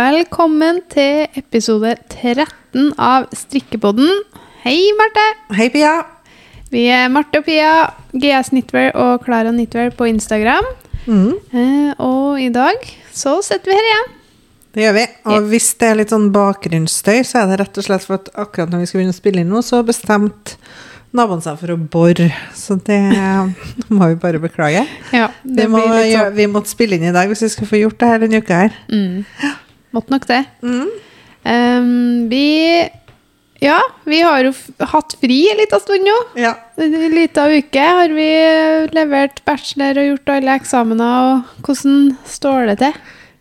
Velkommen til episode 13 av Strikkepodden. Hei, Marte! Hei, Pia. Vi er Marte og Pia, GS Knitwear og Klara Knitwear på Instagram. Mm, Eh, og i dag så sitter vi her igjen. det gjør vi. Og hvis det er litt sånn bakgrunnsstøy, så er det rett og slett for at akkurat når vi skal begynne å spille inn nå, så bestemte naboen seg for å bore. Så det må vi bare beklage. Ja, Vi, det må, litt gjøre- sånn. vi måtte spille inn i dag hvis vi skal få gjort det her denne uka her. Mm. Måtte nok det. Mm. Um, vi Ja, vi har jo hatt fri en liten stund nå. Ja. En liten uke har vi levert bachelor og gjort alle eksamener. og Hvordan står det til?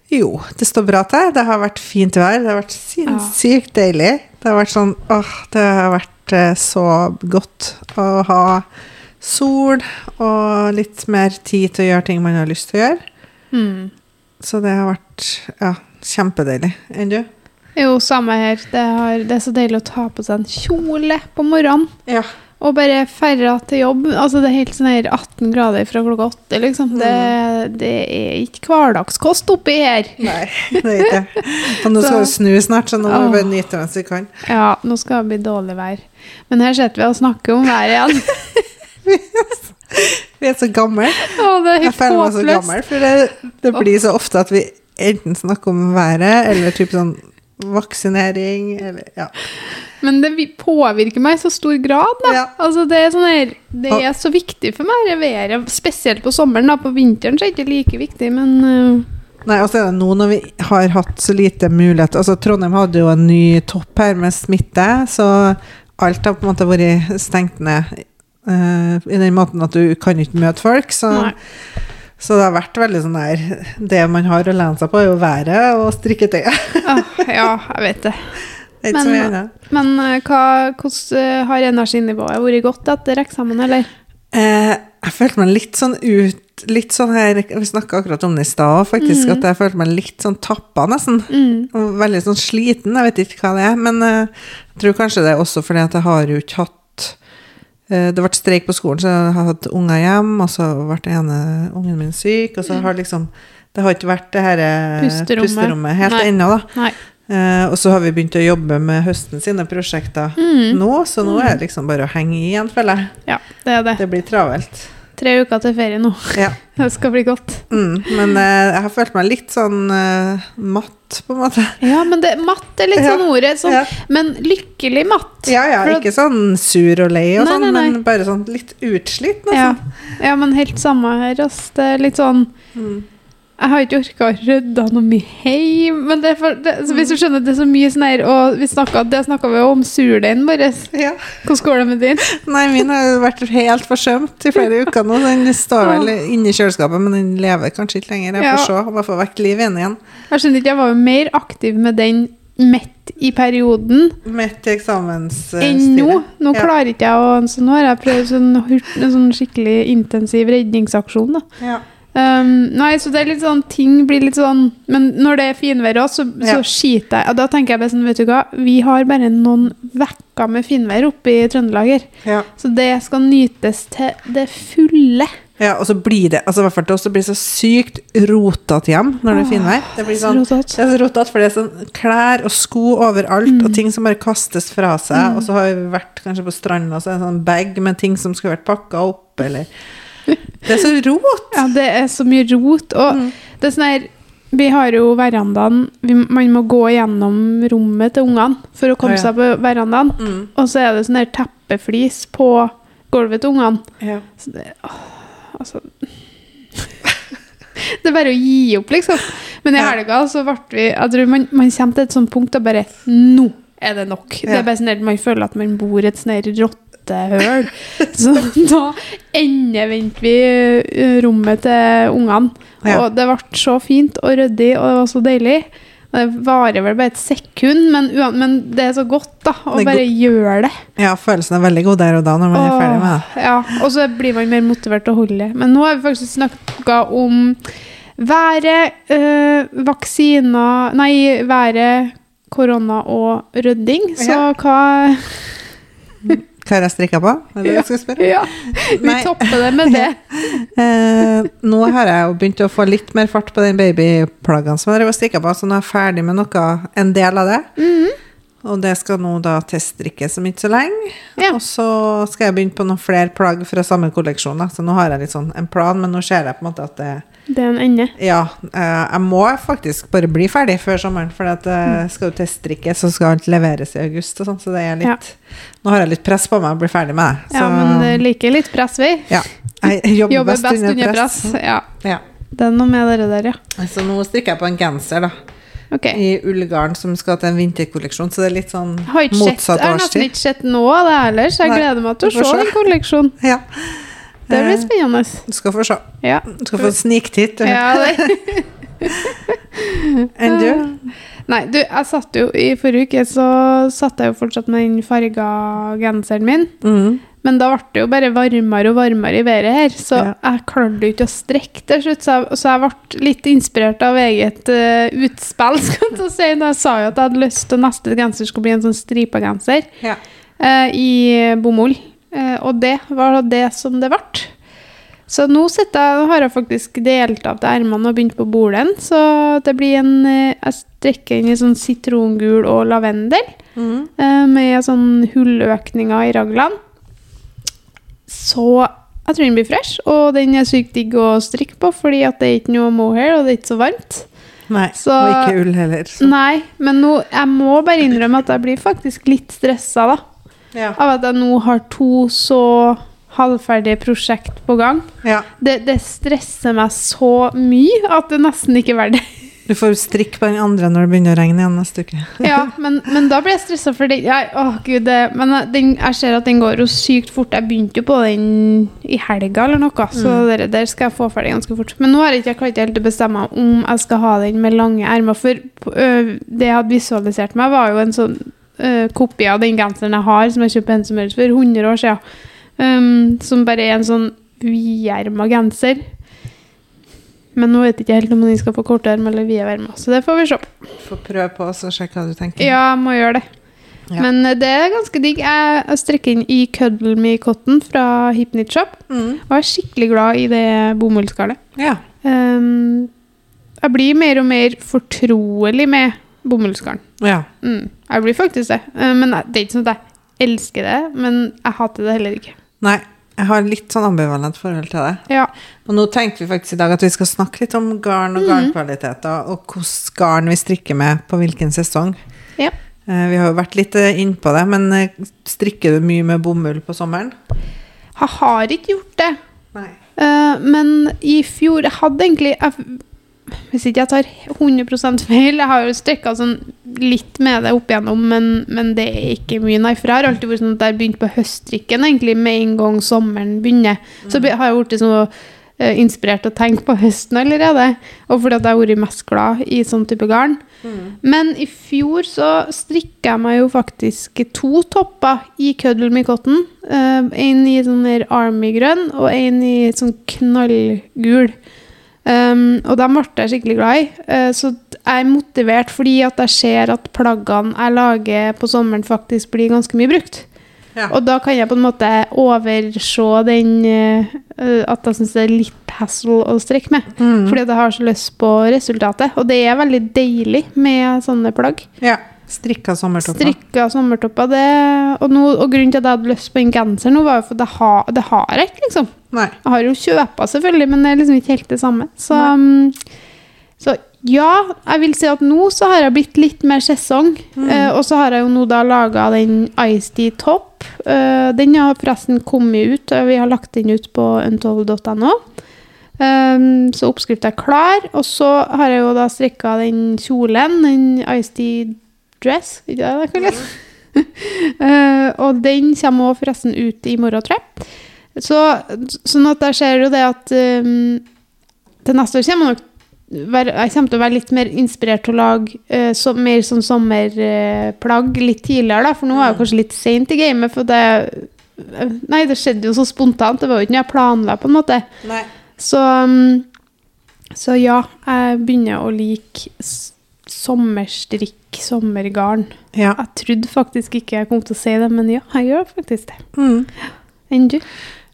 Jo, det står bra til. Det har vært fint vær. Det har vært sinnssykt deilig. Det har vært sånn åh, det har vært eh, så godt å ha sol og litt mer tid til å gjøre ting man har lyst til å gjøre. Mm. Så det har vært ja, kjempedeilig. Enn du? Jo, samme her. Det, har, det er så deilig å ta på seg en kjole på morgenen. Ja. Og bare ferda til jobb. Altså, det er helt sånn her 18 grader fra klokka åtte, liksom. Det, det er ikke hverdagskost oppi her. Nei, det er ikke det. Og nå skal det snu snart, så nå må vi bare nyte mens vi kan. Ja, nå skal det bli dårlig vær. Men her sitter vi og snakker om været igjen. Vi er så gamle. Å, det er Jeg helt føler meg så gammel, for det, det blir så ofte at vi enten snakke om været, eller typ sånn vaksinering, eller ja. Men det påvirker meg i så stor grad, da. Ja. Altså, det er sånn her Det er så viktig for meg, det været. Spesielt på sommeren. da På vinteren så er det ikke like viktig, men uh. Nei, og så er det nå når vi har hatt så lite mulighet Altså, Trondheim hadde jo en ny topp her med smitte, så alt har på en måte vært stengt ned uh, i den måten at du kan ikke møte folk. Så, Nei. Så det har vært veldig sånn der Det man har å lene seg på, er jo været og strikketøyet. ah, Ja, jeg vet det. Det Men- mye. Men øh, hva, hvordan øh, har energinivået vært godt etter eksamen, eller? Eh, jeg følte meg litt sånn ut Litt sånn her Vi snakka akkurat om det i stad, faktisk, at jeg følte meg litt sånn tappa, nesten. Mm. Veldig sånn sliten. Jeg vet ikke hva det er, men eh, jeg tror kanskje det er også fordi at jeg har jo ikke hatt eh, Det ble streik på skolen, så jeg har hatt unger hjem, og så ble den ene ungen min syk, og så har liksom Det har ikke vært det her eh, Pusterommet. pusterommet helt ennå, da. Nei. Uh, og så har vi begynt å jobbe med høsten sine prosjekter Mm. nå, så nå er det liksom bare å henge i igjen, føler jeg. Ja, det det. Det blir travelt. Tre uker til ferie nå. Ja. Det skal bli godt. Mm, men eh, jeg har følt meg litt sånn eh, matt, på en måte. Ja, men det, matt er litt Ja. sånn ordet. Sånn, Ja. Men lykkelig matt. Ja, ja, ikke sånn sur og lei og Nei, sånn, nei, nei. men bare sånn litt utslitt, Ja. ja, men helt samme her. Altså. Det er litt sånn Mm. Jeg har ikke orka å rydde noe mye hjem. Men det er for, det, så hvis du skjønner, det er så mye sånn her Og vi snakket, det snakka vi om surdeigen vår. Ja. Hvordan går det med din? Nei, min har vært helt forsømt i flere uker nå. Den står vel inni kjøleskapet, men den lever kanskje ikke lenger. Jeg Ja. får se om jeg får vekk liv igjen. Jeg skjønner ikke, jeg var jo mer aktiv med den midt i perioden Midt i eksamensstyret. enn nå. Nå Ja. klarer ikke jeg å Så nå har jeg prøvd sånn, en sånn skikkelig intensiv redningsaksjon, da. Ja. Um, nei, så det er litt sånn Ting blir litt sånn Men når det er finvær òg, så, så Ja. skiter jeg. Og da tenker jeg bare sånn, vet du hva, vi har bare noen vekker med finvær oppe i Trøndelag her. Ja. Så det skal nytes til det fulle. ja, og så blir det altså i hvert fall til oss, det blir så sykt rotete hjem når det er finvær. Det blir sånn. Det er så rotete, for det er sånn klær og sko overalt, og ting som bare kastes fra seg. Og så har vi vært kanskje på stranda, så er det en sånn bag med ting som skulle vært pakka opp, eller Det er så rot! Ja, det er så mye rot. Og Mm. det er sånn her Vi har jo verandaen vi, Man må gå gjennom rommet til ungene for å komme Å, ja. seg på verandaen. Mm. Og så er det sånn her teppeflis på gulvet til ungene. Ja. Så det, å, altså Det er bare å gi opp, liksom. Men i helga så ble vi Jeg tror man, man kommer til et sånt punkt og bare Nå er det nok. Det er bare sånn at Man føler at man bor et sånn her rottehøl. så da endevendte vi eh, rommet til ungene. Ja. Og det ble så fint og ryddig, og det var så deilig. Det varer vel bare et sekund, men, men det er så godt da, å bare gjøre det. ja, følelsen er veldig god der og da, når man er ferdig med det. Ja, og så blir man mer motivert til å holde det. Men nå har vi faktisk snakka om været, øh, vaksiner Nei, været, korona og rydding. Så Ja. hva Hva har jeg strikka på? Er det Ja. du skal spørre? Ja, vi Nei. topper det med det. Eh, nå har jeg jo begynt å få litt mer fart på den babyplaggene som jeg har strikka på, så nå er jeg ferdig med noe, en del av det. Mhm. Og det skal nå da teststrikkes om ikke så lenge. Ja. Og så skal jeg begynne på noen flere plagg fra samme kolleksjon. Da. Så nå har jeg litt sånn en plan, men nå ser jeg på en måte at det Det er en ende. Ja, eh, jeg må faktisk bare bli ferdig før sommeren, for at det skal jo teststrikkes, så skal alt leveres i august og sånn, så det er litt Ja. Nå har jeg litt press på meg å bli ferdig med det. Ja, men det liker litt press, vi. ja. Jeg jobber, Jobber best, under press. Ja, Ja. det er noe med det der, ja. Så nå strikker jeg på en genser, da. Okay. I ullgarn som skal til en vinterkolleksjon, så det er litt sånn motsatt årstid. jeg har nesten ikke sett noe av det heller, så jeg Nei, gleder meg til å du se. den kolleksjonen. Ja. Det blir Eh, spennende. Du skal få se. Ja. Du skal få sniktitt. ja. Enn du? Nei, du, jeg satt jo I forrige uke så satt jeg jo fortsatt med den farga genseren min. Mm. Men da ble det jo bare varmere og varmere i været her, så Ja. jeg klarte jo ikke å strekke til slutt. Så jeg, så jeg ble litt inspirert av eget uh, utspill, skal jeg si. Da jeg sa jo at jeg hadde lyst til neste genser skulle bli en sånn stripa genser Ja. uh, i bomull. Eh, og det var da det som det ble. Så nå, jeg, har jeg faktisk delt av til ermene og begynt på bolen. Så det blir en eh, Jeg strekker inn i sånn sitrongul og lavendel. Mm. eh, Med sånn hulløkninger i raglene. Så jeg tror den blir fresh, og den er sykt digg å strikke på, fordi at det er ikke noe mohair, og det er ikke så varmt. Nei, Så- og ikke ull heller. Så. Nei, men nå, jeg må bare innrømme at jeg blir faktisk litt stressa, da. Ja. Av at jeg nå har to så halvferdige prosjekt på gang. ja. Det, det stresser meg så mye at det nesten ikke er verdt det. Du får strikk på den andre når det begynner å regne igjen neste uke. Ja, men, men da blir jeg stressa for den. Jeg, åh, Gud, det, men den, jeg ser at den går jo sykt fort. Jeg begynte jo på den i helga eller noe, så mm. der skal jeg få ferdig ganske fort. Men nå har jeg ikke klart helt å bestemme om jeg skal ha den med lange ermer. For øh, det jeg hadde visualisert meg, var jo en sånn øh, kopi av den genseren jeg har, som jeg kjøpte som helst for 100 år siden. Um, som bare er en sånn viderma genser. Men nå vet jeg ikke helt om den skal få korte ermer eller vide ermer, så det får vi se. Få prøve på oss og sjekke hva du tenker. Ja, må gjøre det. Ja. Men eh, det er ganske digg. Jeg strekker inn i Cuddle Me Cotton fra Hip Shop. Mm. Og er skikkelig glad i det bomullsgarnet. Ja. Um, jeg blir mer og mer fortrolig med bomullsgarn. ja. Mm, jeg blir faktisk det. Eh, men det er ikke sånn at jeg elsker det, men jeg hater det heller ikke. Nei, jeg har litt sånn ambivalent forhold til det. Ja. Og nå tenkte vi faktisk i dag at vi skal snakke litt om garn og garnkvaliteter, og hvilket garn vi strikker med på hvilken sesong. ja. Eh, Vi har jo vært litt innpå inn på det, men eh, strikker du mye med bomull på sommeren? Jeg har ikke gjort det. Nei. Eh, men i fjor Jeg hadde egentlig jeg, Hvis ikke jeg tar 100% feil Jeg har jo strekka sånn litt med det opp igjennom, men, men det er ikke mye. Nei, for jeg har alltid vært sånn at jeg begynt på høststrikken egentlig med en gang sommeren begynner. Så har jeg blitt så eh, inspirert til å tenke på høsten allerede. Og fordi at jeg har vært mest glad i sånn type garn. Men i fjor så strikka jeg meg jo faktisk to topper i Cuddle Me Cotton. Eh, en i sånn army-grønn, og en i sånn knallgul. Um, og dem ble jeg skikkelig glad i. Uh, så jeg er motivert fordi at jeg ser at plaggene jeg lager på sommeren, faktisk blir ganske mye brukt. Ja. Og da kan jeg på en måte overse den eh, At jeg syns det er litt hassle å strekke med. Mm. Fordi at jeg har så lyst på resultatet. Og det er veldig deilig med sånne plagg. Ja. Strikka sommertopper. Strikka sommertopper. Det, og, no, og grunnen til at jeg hadde lyst på en genser nå, var jo for at ha, det har jeg ikke, liksom. Nei. Jeg har jo kjøpa, selvfølgelig, men det er liksom ikke helt det samme. Så, um, så ja, jeg vil si at nå så har jeg blitt litt mer sesong. Eh, og så har jeg jo nå da laga den Ice Tea Top. Eh, den har forresten kommet ut, og vi har lagt den ut på untold.no. Um, så oppskrifta er klar. Og så har jeg jo da strikka den kjolen, den Ice Tea Dress, ikke det det kalles? Eh, og den kommer også forresten ut i morgen, tror jeg. Så, sånn at der ser jo det at um, til neste år kommer jeg være, jeg kommer til å være litt mer inspirert til å lage uh, så, mer sånn sommerplagg litt tidligere, da, for nå er jeg kanskje litt seint i gamet. For det eh, Nei, det skjedde jo så spontant. Det var jo ikke noe jeg planla, på en måte. Nei. Så, um, så ja, jeg begynner å like sommerstrikk strikke sommergarn. Ja. Jeg trodde faktisk ikke jeg kom til å si det, men ja, jeg gjør faktisk det. Mm. Enn du?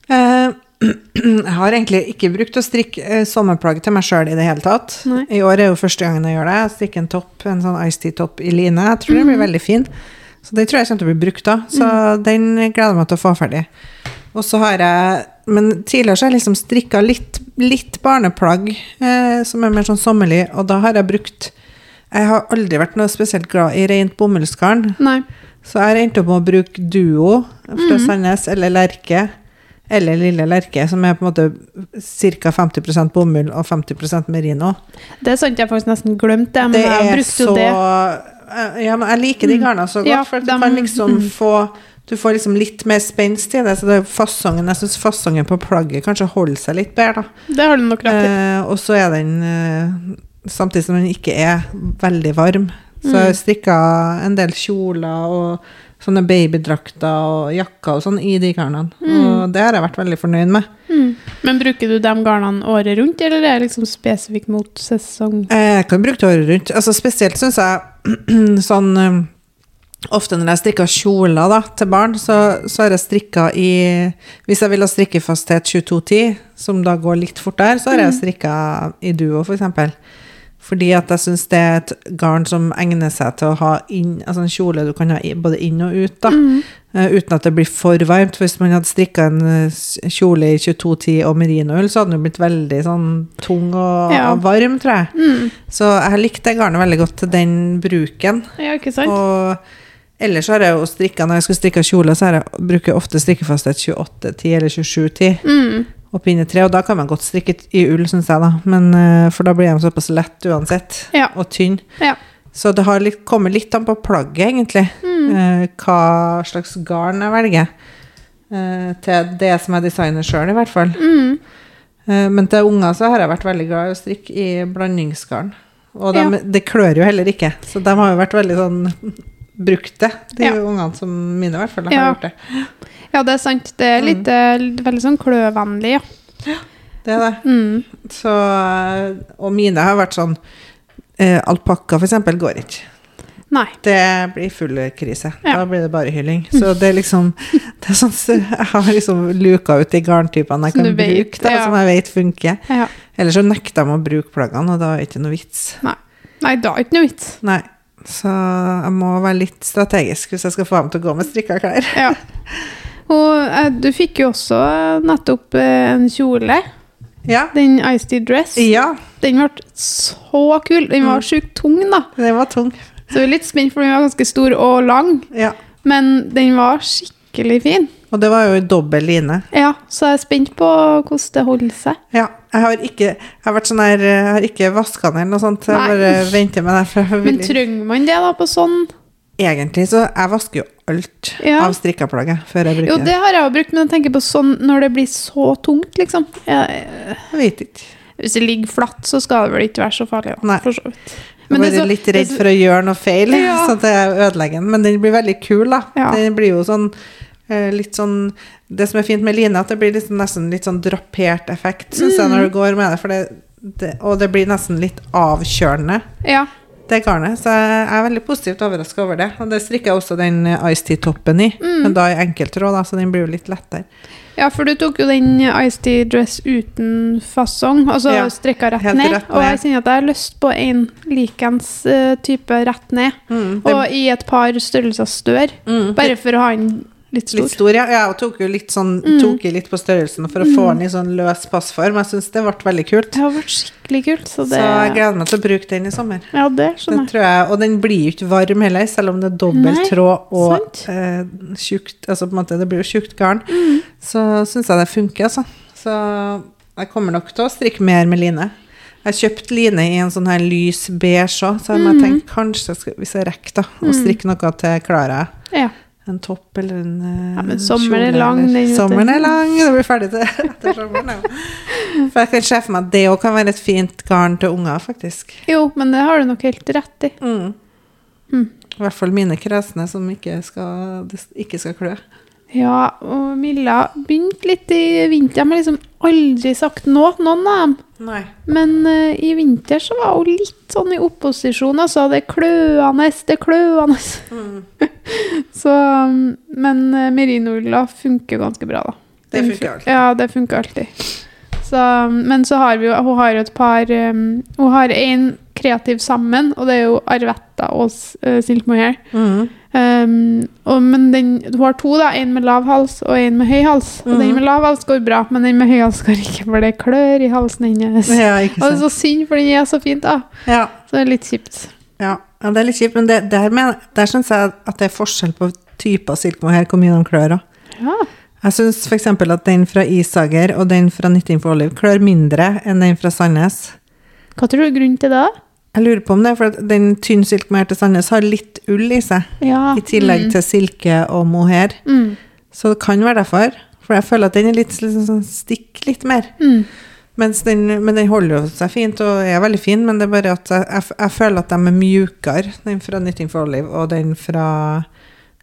Eh, jeg har egentlig ikke brukt å strikke eh, sommerplagg til meg sjøl i det hele tatt. Nei. I år er jo første gangen jeg gjør det. Jeg strikker en topp, en sånn Ice Tea-topp i line. Jeg tror mm. den blir veldig fin. Så den tror jeg kommer til å bli brukt da. Så den gleder jeg meg til å få ferdig. Og så har jeg Men tidligere så har jeg liksom strikka litt, litt barneplagg eh, som er mer sånn sommerlig, og da har jeg brukt Jeg har aldri vært noe spesielt glad i rent bomullsgarn. Nei. Så jeg har endt opp med å bruke Duo fra Mhm. Sandnes, eller Lerke, eller Lille Lerke, som er på en måte ca. 50% bomull og 50% merino. Det er sant, jeg har faktisk nesten glemt det, men Det jeg brukte jo det. Ja, men jeg liker de garna så godt, Ja, for at du dem- kan liksom mm. få Du får liksom litt mer spenst i det, så det er fasongen Jeg syns fasongen på plagget kanskje holder seg litt bedre, da. Det har du nok rett i. Eh, og så er den eh, Samtidig som den ikke er veldig varm. Så jeg Mm. strikka en del kjoler og sånne babydrakter og jakker og sånn i de garnene. Mm. Og det har jeg vært veldig fornøyd med. Mm. Men bruker du de garnene året rundt, eller er det liksom spesifikt mot sesong? Eh, Jeg kan bruke det året rundt. Altså Spesielt syns jeg sånn eh, Ofte når jeg strikker kjoler da, til barn, så, så har jeg strikka i Hvis jeg vil ha strikkefasthet 2210, som da går litt fortere, så har jeg strikka i duo, f.eks. Fordi at jeg syns det er et garn som egner seg til å ha inn Altså en kjole du kan ha både inn og ut, da. Mm. eh, uten at det blir for varmt. For hvis man hadde strikka en eh, kjole i 2210 og merinoull, så hadde den jo blitt veldig sånn tung og, Ja. og varm, tror jeg. Mm. Så jeg likte det garnet veldig godt til den bruken. Ja, ikke sant? Og ellers har jeg jo strikka Når jeg skal strikke kjole, så jeg, bruker jeg ofte strikkefasthet 28-10 eller 27-10 Mm. Og pinnetre. og da kan man godt strikke i ull, syns jeg, da. Men, eh, for da blir de såpass lett uansett, Ja. og tynn. Ja. Så det har litt, kommet litt an på plagget, egentlig, Mm. eh, hva slags garn jeg velger. Eh, til det som jeg designer sjøl, i hvert fall. Mm. Men til unger så har jeg vært veldig glad i å strikke i blandingsgarn. Og de, Ja. det klør jo heller ikke, så de har jo vært veldig sånn brukt det, de Ja. ungene som mine i hvert fall har Ja. gjort det. Ja, det er sant. Det er litt, mm. veldig sånn kløvennlig, ja. Det er det. Mm. Så, eh, og mine har vært sånn eh, Alpakka for eksempel går ikke. Nei. Det blir full krise. Ja. Da blir det bare hylling. Så det er liksom det er sånn, Jeg har liksom luka ut de garntypene jeg kan du vet, bruke, da, ja. som jeg vet funker. Ja. Eller så nekter de å bruke plaggene, og da er det ikke noe vits. Nei, da er det ikke noe vits. Nei. Så jeg må være litt strategisk hvis jeg skal få ham til å gå med strikka klær. Ja. Og eh, du fikk jo også nettopp eh, en kjole. Ja. Den Ice Tea Dress. Ja, Den ble så kul. Den var Mm. sjukt tung, da. den var tung. Så vi er litt spent, for den var ganske stor og lang. Ja. Men den var skikkelig fin. Og det var jo i dobbel line. Ja, så jeg er spent på hvordan det holder seg. Ja. Jeg har ikke jeg har vært sånn her, jeg har ikke vaska den eller noe sånt. Jeg Nei. bare venter med det. Men trenger man det da på sånn? egentlig så jeg vasker jo alt Ja. av strikkeplagget før jeg bruker det. Jo, det. har jeg jo brukt, men jeg tenker på sånn når det blir så tungt, liksom. Jeg, Jeg vet ikke. hvis det ligger flatt, så skal det vel ikke være så farlig, da, Nei. for så vidt. Men jeg er bare så- litt redd for å gjøre noe feil, Ja. sånn at jeg ødelegger den. Men den blir veldig kul, da. Ja. Den blir jo sånn eh, litt sånn Det som er fint med line, at det blir litt, nesten litt sånn drapert effekt, syns jeg, Mm. når du går med det. Det, det. Og det blir nesten litt avkjølende, Ja. det garnet. Så jeg er veldig positivt overraska over det. Og det strikker jeg også den eh, Ice Tea-toppen i, Mm. men da i enkeltråd, så den blir jo litt lettere. ja, for du tok jo den Ice Tea Dress uten fasong, altså Ja, strikka rett rett ned. Og jeg kjenner at jeg har lyst på en likens eh, type rett ned, Mm, det, og i et par størrelser større, mm, bare for å ha den litt stor. Litt stor, ja. og tok jo litt sånn Mm. Tok i litt på størrelsen for å få den i sånn løs passform. Jeg syns det ble veldig kult. Det har vært skikkelig kult, så Så jeg gleder meg til å bruke den i sommer. Ja, det Det skjønner det tror jeg, og den blir jo ikke varm heller, selv om det er dobbelt tråd og eh, tjukt altså på en måte, Det blir jo tjukt garn. Mm. Så syns jeg det funker, altså. Så jeg kommer nok til å strikke mer med line. Jeg har kjøpt line i en sånn her lys beige òg, så jeg mm. Mhm. kanskje, hvis jeg rekker, da, å Mhm. strikke noe til Klara. Ja. En topp eller en eh, Ja, men sommeren er lang. Sommeren er lang, det blir ferdig til etter sommeren. Ja. For jeg kan se for meg at det òg kan være et fint garn til unger, faktisk. Jo, men det har du nok helt rett i. Mm. Mm. I hvert fall mine kresne som ikke skal, ikke skal klø. Ja, og Milla begynte litt i vinter. De har liksom aldri sagt noe, noen av dem. Nei. Men uh, i vinter så var hun litt sånn i opposisjon. Altså, det er kløende, det er kløende. Mm. Så, um, men uh, merinoulla funker ganske bra, da. Det funker alltid. Ja, det funker alltid. Så, um, men så har vi jo Hun har jo et par um, Hun har en kreativ sammen, og det er jo Arvetta og uh, Silk Mohair. Mm. Um, og, men den, du har to, da. En med lav hals og en med høy hals. Og den Mhm. med lav hals går bra, men den med høy hals går ikke, for det klør i halsen hennes. Ja, Og det er så synd, for den er så fint, da. Ja. Så det er litt kjipt. Ja, ja, det er litt kjipt, men det, der, men, der syns jeg at det er forskjell på typer silkemohair, hvor mye de klør. også. Ja. Jeg syns f.eks. at den fra Isager og den fra Nytting for Olive klør mindre enn den fra Sandnes. Hva tror du er grunnen til det? Jeg lurer på om det er for den tynn silkemohair til Sandnes har litt ull i seg, Ja. i tillegg mm. til silke og mohair. mm. Så det kan være derfor. For jeg føler at den er litt, liksom sånn stikk litt mer. Mm. Den, men den holder jo seg fint og er veldig fin, men det er bare at jeg, jeg, jeg føler at de er mjukere, den fra Knitting for Olive og den fra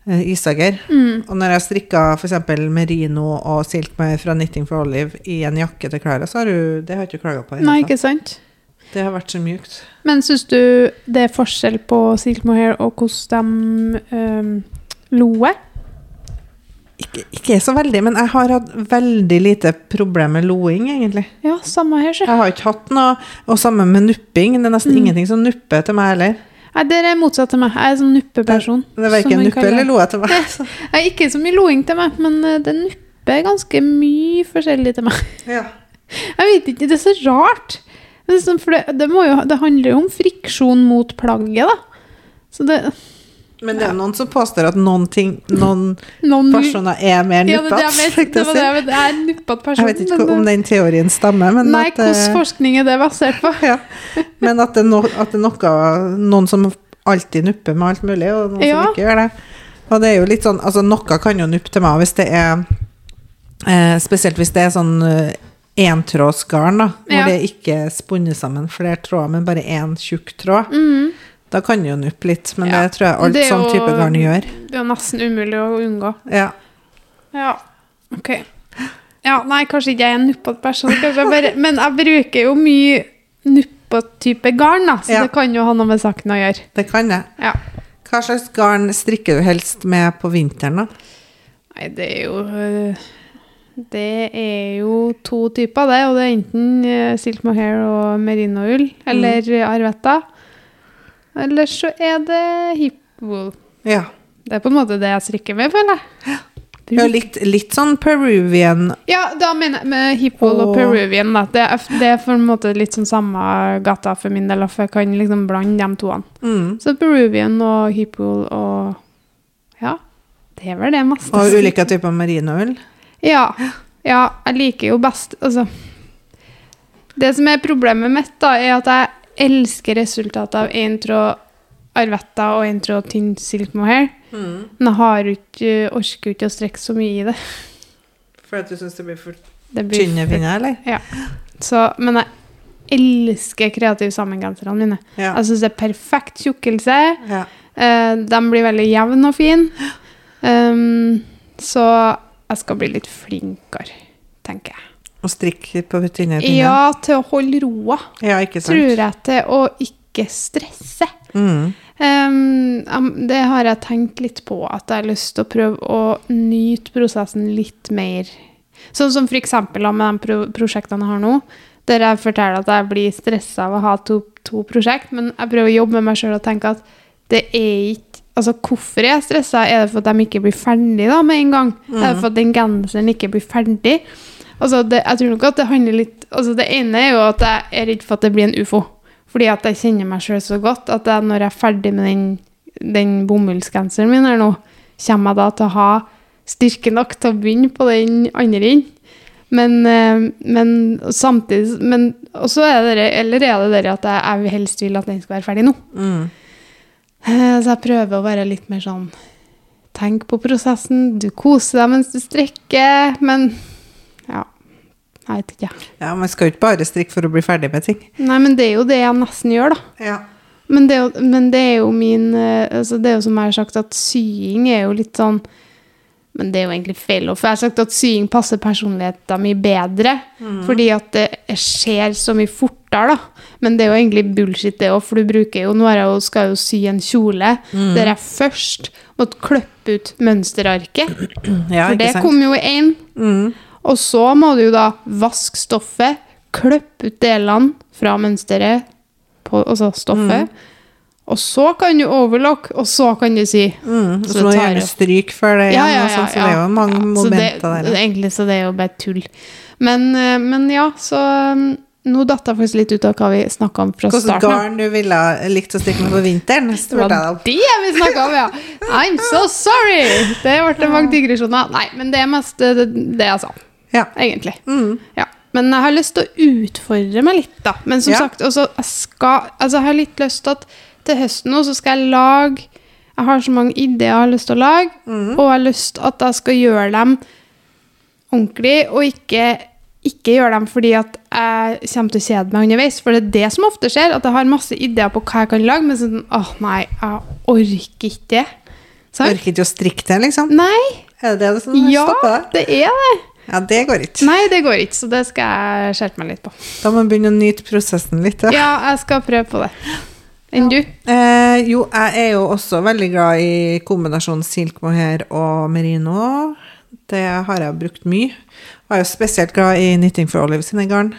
eh, Isager. Mm. Og når jeg strikka f.eks. merino og silk med fra Knitting for Olive i en jakke til Klara, så har du Det har jeg ikke klaga på. Nei, ikke sant? Det har vært så mjukt. Men syns du det er forskjell på Silk Mohair og hvordan de um, loer? Ikke, ikke så veldig, men jeg har hatt veldig lite problem med loing, egentlig. Ja, samme her, så. Jeg har ikke hatt noe Og samme med nupping. Det er nesten Mm. ingenting som nupper til meg heller. Nei, det er motsatt til meg. Jeg er sånn nuppeperson. Det er som verken nuppe eller loe til meg. Det, er ikke så mye loing til meg, men eh, det nupper ganske mye forskjellig til meg. Ja. Jeg vet ikke, det er så rart. Det, sånn, for det, det, må jo, det handler jo om friksjon mot plagget, da. Så det Men det er noen som påstår at noen ting Noen noen, personer er mer ja, det, det, nuppete. det jeg det jeg. Jeg er nuppete person. Jeg vet ikke men om den teorien stemmer, men Nei, at, eh, hvordan forskning er det basert på? ja. Men at det, no, at det er noe, noen som alltid nupper med alt mulig, og noen Ja. som ikke gjør det. Og det er jo litt sånn, altså Noe kan jo nuppe til meg hvis det er eh, Spesielt hvis det er sånn eh, entrådsgarn, da, hvor Ja. det ikke er spunnet sammen flere tråder, men bare én tjukk tråd. Mhm. Da kan det jo nuppe litt, men Ja. det tror jeg alt sånn type garn gjør. Det er jo nesten umulig å unngå. Ja. Ja, ok. Ja, nei, kanskje ikke jeg er en nuppete person, jeg bare, men jeg bruker jo mye nuppete type garn, da, så det kan jo ha noe med saken å gjøre. Det kan det. Ja. Hva slags garn strikker du helst med på vinteren, da? Nei, det er jo øh, Det er jo to typer, det. Og det er enten øh, silk mohair og merinoull, eller mm. arvetta. Eller så er det hipwool. Ja. Det er på en måte det jeg strikker med, føler jeg. ja litt, litt sånn peruvian Ja, da mener jeg med hipwool og Og- peruvian. Da. Det, er, det er for en måte litt sånn samme gata for min del, for jeg kan liksom blande de toene. mm. Så peruvian og hipwool og Ja, det er vel det meste. og ulike typer merinoull. Ja. ja, jeg liker jo best Altså Det som er problemet mitt, da, er at jeg elsker resultatet av én tråd arvetta og én tråd tynn silk mohair. Mm. Men jeg har ikke, orker ikke å strekke så mye i det. For at du syns det blir for det blir tynne pinner, eller? Så, men jeg elsker kreative sammengenserne mine. Ja. Jeg syns det er perfekt tjukkelse. ja. Eh, de blir veldig jevne og fine. Um, så jeg skal bli litt flinkere, tenker jeg. Å strikke på tynne pinner? Ja, til å holde roa, Ja, ikke sant? tror jeg, til å ikke stresse. Mm. Um, um, det har jeg tenkt litt på, at jeg har lyst til å prøve å nyte prosessen litt mer. Sånn som for eksempel med de prosjektene jeg har nå, der jeg forteller at jeg blir stressa av å ha to, to prosjekt, men jeg prøver å jobbe med meg sjøl og tenke at det er ikke Altså, hvorfor er jeg stressa? Er det for at de ikke blir ferdig da med en gang? Er det for at den genseren ikke blir ferdig? Altså, det, jeg tror nok at det handler litt Altså, det ene er jo at jeg er redd for at det blir en ufo. Fordi at jeg kjenner meg sjøl så godt at jeg, når jeg er ferdig med den, den bomullsgenseren min her nå, kommer jeg da til å ha styrke nok til å begynne på den andre inn. Men, eh, men samtidig Men også er det Eller er det det at jeg, jeg helst vil at den skal være ferdig nå? Mm. Eh, Så jeg prøver å være litt mer sånn Tenk på prosessen. Du koser deg mens du strikker. men ja. Jeg vet ikke. Ja, man skal jo ikke bare strikke for å bli ferdig med ting. Nei, men det er jo det jeg nesten gjør, da. Ja. Men det men det er jo min eh, altså Det er jo som jeg har sagt, at sying er jo litt sånn Men det er jo egentlig feil. For jeg har sagt at sying passer personligheten min bedre. Mm. Fordi at det skjer så mye fortere, da. Men det er jo egentlig bullshit, det òg. For du bruker jo Nå jo, skal jeg jo sy en kjole Mm. der jeg først måtte klippe ut mønsterarket. Ja, For det sant? kom jo inn. Mm. Og så må du jo da vaske stoffet, klippe ut delene fra mønsteret, på, altså stoffet. Mm. Og så kan du overlock, og så kan du si. Mm. Så Så må du gjerne stryke før det igjen, og sånn, så det er jo mange momenter det, der. Egentlig så det er jo bare tull. Men, eh, men ja, så um, Nå datt jeg faktisk litt ut av hva vi snakka om fra Hvilket starten. av. garn du ville likt å stikke med på vinteren? Det var det vi snakka om, ja! I'm so sorry! Det ble mange digresjoner. Nei, men det er mest eh, det, det jeg sa, Ja. egentlig. Mm. Ja. Men jeg har lyst til å utfordre meg litt, da. Men som Ja. sagt, også, jeg, skal, altså, jeg har litt lyst til at til høsten nå så skal jeg lage Jeg har så mange ideer jeg har lyst til å lage, Mm. og jeg har lyst til at jeg skal gjøre dem ordentlig, og ikke, ikke gjøre dem fordi at jeg kommer til å kjede meg underveis. For det er det som ofte skjer, at jeg har masse ideer på hva jeg kan lage, men sånn åh nei, jeg orker ikke det. Sant? Orker ikke å strikke det, liksom? Nei. Er det det som Ja, stopper deg? det er det. Ja, det går ikke. Nei, det går ikke, så det skal jeg skjerpe meg litt på. Da må man begynne å nyte prosessen litt. Ja. Ja, jeg skal prøve på det. Enn du? Eh, jo, jeg er jo også veldig glad i kombinasjonen silk mohair og merino. Det har jeg brukt mye. Jeg er jo spesielt glad i Knitting for Olive sine garn.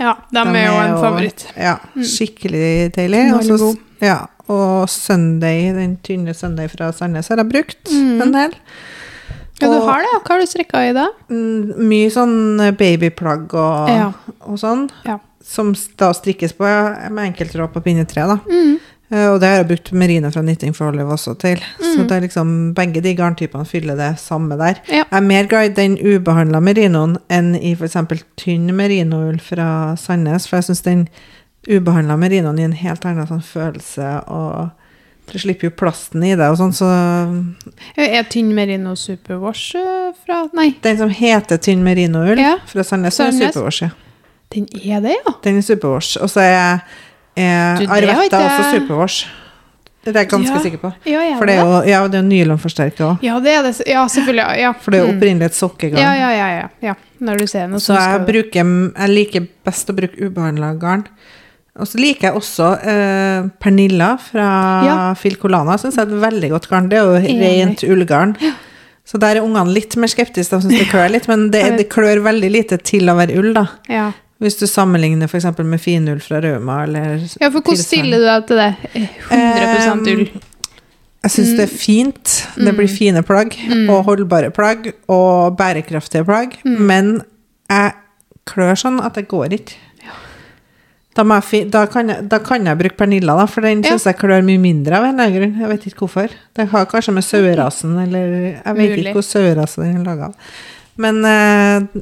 Ja, de, er jo en favoritt. Ja, skikkelig deilig. God. ja, og Sunday, den tynne Sunday fra Sandnes har jeg brukt Mm. en del. Ja, du har det. Hva har du strikka i da? Mm, Mye sånn babyplagg og, Ja. og sånn, Ja. Som da strikkes på med enkeltråd på pinnetre. da. Mm. Eh, Og det har jeg brukt merino fra Knitting for Olive også til. Så Mm. det er liksom begge de garntypene fyller det samme der. Ja. Jeg er mer glad i den ubehandla merinoen enn i f.eks. tynn merinoull fra Sandnes, for jeg syns den ubehandla merinoen gir en helt annen sånn følelse, og du slipper jo plasten i det og sånn, så Er tynn merino superwash eh, fra Nei, Den som heter tynn merinoull Ja. fra Sandnes, Sandnes. er superwash. Ja. Den er det, ja. Den er supervårs. Og så er, er det har Arvetta ikke også supervårs. Det er jeg ganske Ja. sikker på. Ja, ja, For det er jo ja, det er nylonforsterka òg. Ja, det er det. Ja, selvfølgelig. Ja. For det er jo Mm. opprinnelig et sokkegarn. Ja, ja, ja, ja, ja. Når du ser noe, Så jeg, bruker, jeg liker best å bruke ubehandla garn. Og så liker jeg også eh, Pernilla fra Ja. Filcolana. Syns jeg er et veldig godt garn. Det er jo rent ullgarn. Så der er ungene litt mer skeptiske, de syns det klør litt. Men det, det klør veldig lite til å være ull, da. Ja. Hvis du sammenligner f.eks. med finull fra Rauma eller ja, for hvordan stiller du deg til det? 100% ull. Jeg syns det er fint. Det blir fine plagg, og holdbare plagg, og bærekraftige plagg. Men jeg klør sånn at det går ikke. Da, må jeg da, kan jeg, da kan jeg bruke Pernilla, da, for den Ja. syns jeg klør mye mindre av en eller annen grunn. Jeg vet ikke hvorfor. Det har kanskje med sauerasen eller Jeg vet Mulig. ikke hvor sauerasen er laga av. Men eh,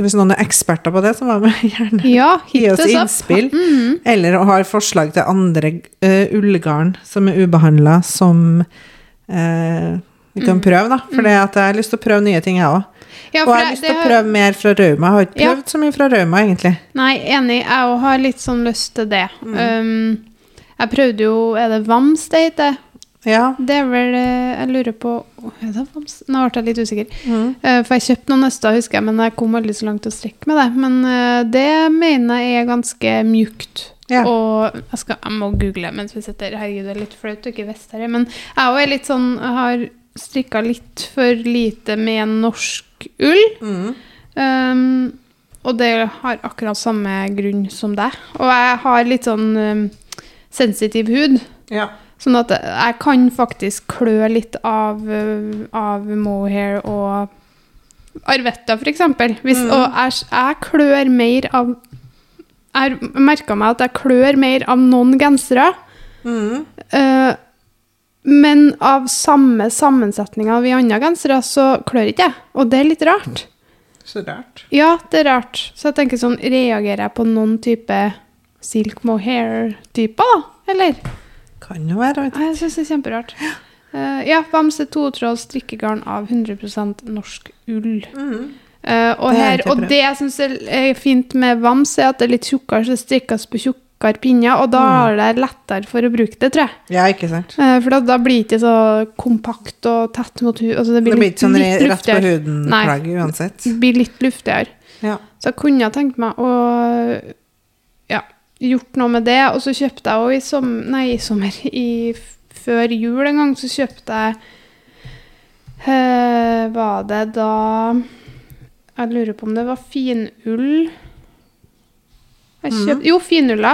hvis noen er eksperter på det, så må de gjerne Ja, gi oss innspill. Mm. Eller har forslag til andre uh, ullgarn som er ubehandla, som uh, vi kan Mm. prøve, da. For det at jeg har lyst til å prøve nye ting, jeg òg. Ja, Og jeg har det- lyst til å har- prøve mer fra Rauma. Jeg har ikke Ja. prøvd så mye fra Rauma, egentlig. Nei, enig. Jeg òg har litt sånn lyst til det. Mm. Um, jeg prøvde jo Er det Vams det heter? Ja. Det er vel eh, Jeg lurer på? Nå ble jeg litt usikker. Mm. Eh, For jeg kjøpte noen nøster, husker jeg, men jeg kom aldri så langt å strikke med det. Men eh, det mener jeg er ganske mjukt. Ja. Og jeg, skal, jeg må google mens vi sitter Herregud, det er litt flaut å ikke vite det. Men jeg òg er litt sånn har strikka litt for lite med norsk ull. Mm. Um, og det har akkurat samme grunn som deg. Og jeg har litt sånn um, sensitiv hud. ja. Sånn at jeg kan faktisk klø litt av, uh, av mohair og arvetta, eksempel. Hvis, Mm. Og jeg, jeg klør mer av Jeg merka meg at jeg klør mer av noen gensere. Mm. uh, men av samme sammensetning av i andre gensere, så klør ikke jeg. Og det er litt rart. Så rart. Ja, det er rart. Så jeg tenker sånn, reagerer jeg på noen type silk mohair-typer, da? Eller? Kan jo være. vet. Jeg syns det er kjemperart. Ja. Uh, ja, Bamse totråd strikkegarn av 100% norsk ull. Mm. Uh, og, Det her, og det jeg syns er fint med Vams, er at det er litt tjukkere, så det strikkes på tjukkere pinner, og da er det lettere for å bruke det, tror jeg. Ja, ikke sant? Uh, For da, da blir det ikke så kompakt og tett mot huden. Altså det Det blir blir litt, ikke sånn litt rett på huden-plagg uansett. Det blir litt luftigere. Ja. Så jeg kunne tenkt meg å gjort noe med det. Og så kjøpte jeg òg i som, nei, i sommer i, Før jul en gang så kjøpte jeg øh, Var det da Jeg lurer på om det var finull jeg kjøpte, Jo, finulla.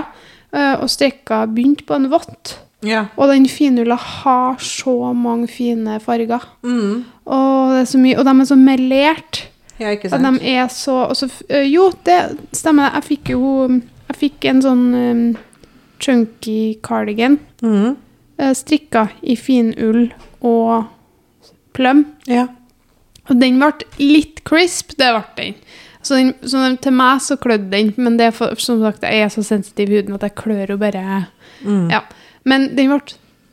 Øh, og strikka begynte på en vott. ja. Og den finulla har så mange fine farger. Mm. Og, det så mye, og de er så melert. ja, ikke Og de er så og så, ø, Jo, det stemmer. Jeg fikk jo Jeg fikk en sånn um, chunky cardigan Mm. uh, strikka i finull og pløm. Ja. Og den ble litt crisp, det ble den. Så, den, så den, til meg så klødde den, men det er for, som sagt, jeg er så sensitiv i huden at jeg klør jo bare Mm. Ja. Men den ble